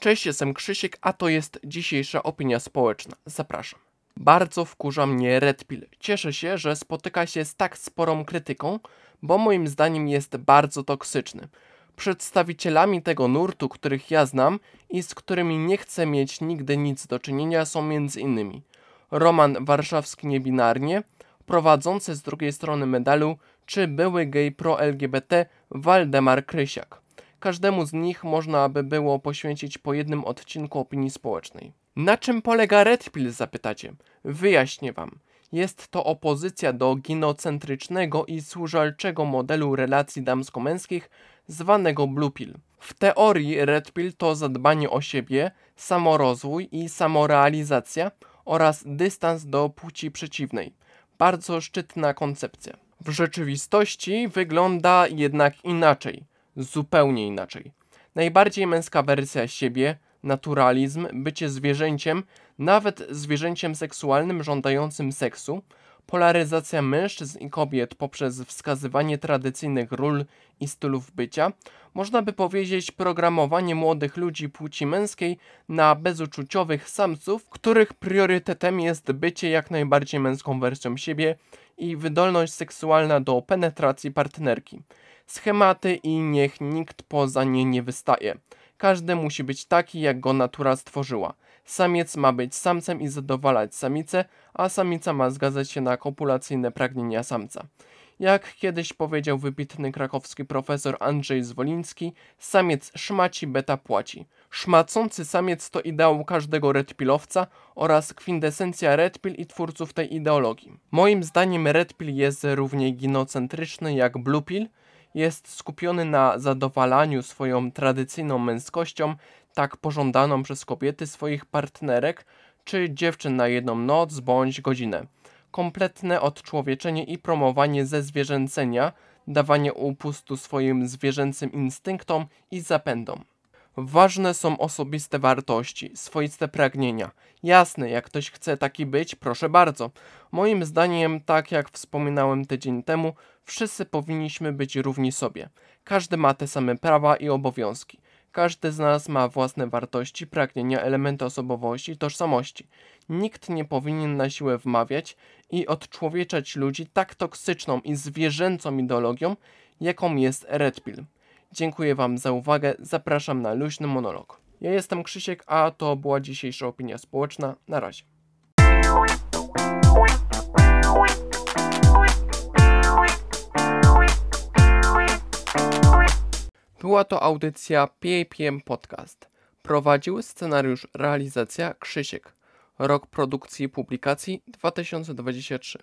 Cześć, jestem Krzysiek, a to jest dzisiejsza opinia społeczna. Zapraszam. Bardzo wkurza mnie Red Pill. Cieszę się, że spotyka się z tak sporą krytyką, bo moim zdaniem jest bardzo toksyczny. Przedstawicielami tego nurtu, których ja znam i z którymi nie chcę mieć nigdy nic do czynienia są m.in. Roman Warszawski Niebinarnie, prowadzący z drugiej strony medalu, czy były gej pro-LGBT Waldemar Krysiak. Każdemu z nich można by było poświęcić po jednym odcinku opinii społecznej. Na czym polega Red Pill, zapytacie? Wyjaśnię wam. Jest to opozycja do ginocentrycznego i służalczego modelu relacji damsko-męskich zwanego Blue Pill. W teorii Red Pill to zadbanie o siebie, samorozwój i samorealizacja oraz dystans do płci przeciwnej. Bardzo szczytna koncepcja. W rzeczywistości wygląda jednak inaczej, zupełnie inaczej. Najbardziej męska wersja siebie, naturalizm, bycie zwierzęciem, nawet zwierzęciem seksualnym żądającym seksu, polaryzacja mężczyzn i kobiet poprzez wskazywanie tradycyjnych ról i stylów bycia, można by powiedzieć programowanie młodych ludzi płci męskiej na bezuczuciowych samców, których priorytetem jest bycie jak najbardziej męską wersją siebie i wydolność seksualna do penetracji partnerki. Schematy i niech nikt poza nie nie wystaje. Każdy musi być taki, jak go natura stworzyła. Samiec ma być samcem i zadowalać samicę, a samica ma zgadzać się na kopulacyjne pragnienia samca. Jak kiedyś powiedział wybitny krakowski profesor Andrzej Zwoliński, samiec szmaci, beta płaci. Szmacący samiec to ideał każdego redpilowca oraz kwintesencja redpil i twórców tej ideologii. Moim zdaniem redpil jest równie ginocentryczny jak bluepill, jest skupiony na zadowalaniu swoją tradycyjną męskością, tak pożądaną przez kobiety swoich partnerek czy dziewczyn na jedną noc bądź godzinę. Kompletne odczłowieczenie i promowanie zezwierzęcenia, dawanie upustu swoim zwierzęcym instynktom i zapędom. Ważne są osobiste wartości, swoiste pragnienia. Jasne, jak ktoś chce taki być, proszę bardzo. Moim zdaniem, tak jak wspominałem tydzień temu, wszyscy powinniśmy być równi sobie. Każdy ma te same prawa i obowiązki. Każdy z nas ma własne wartości, pragnienia, elementy osobowości, tożsamości. Nikt nie powinien na siłę wmawiać i odczłowieczać ludzi tak toksyczną i zwierzęcą ideologią, jaką jest Red Pill. Dziękuję Wam za uwagę, zapraszam na luźny monolog. Ja jestem Krzysiek, a to była dzisiejsza opinia społeczna. Na razie. Była to audycja PAPM Podcast. Prowadził scenariusz realizacja Krzysiek. Rok produkcji i publikacji 2023.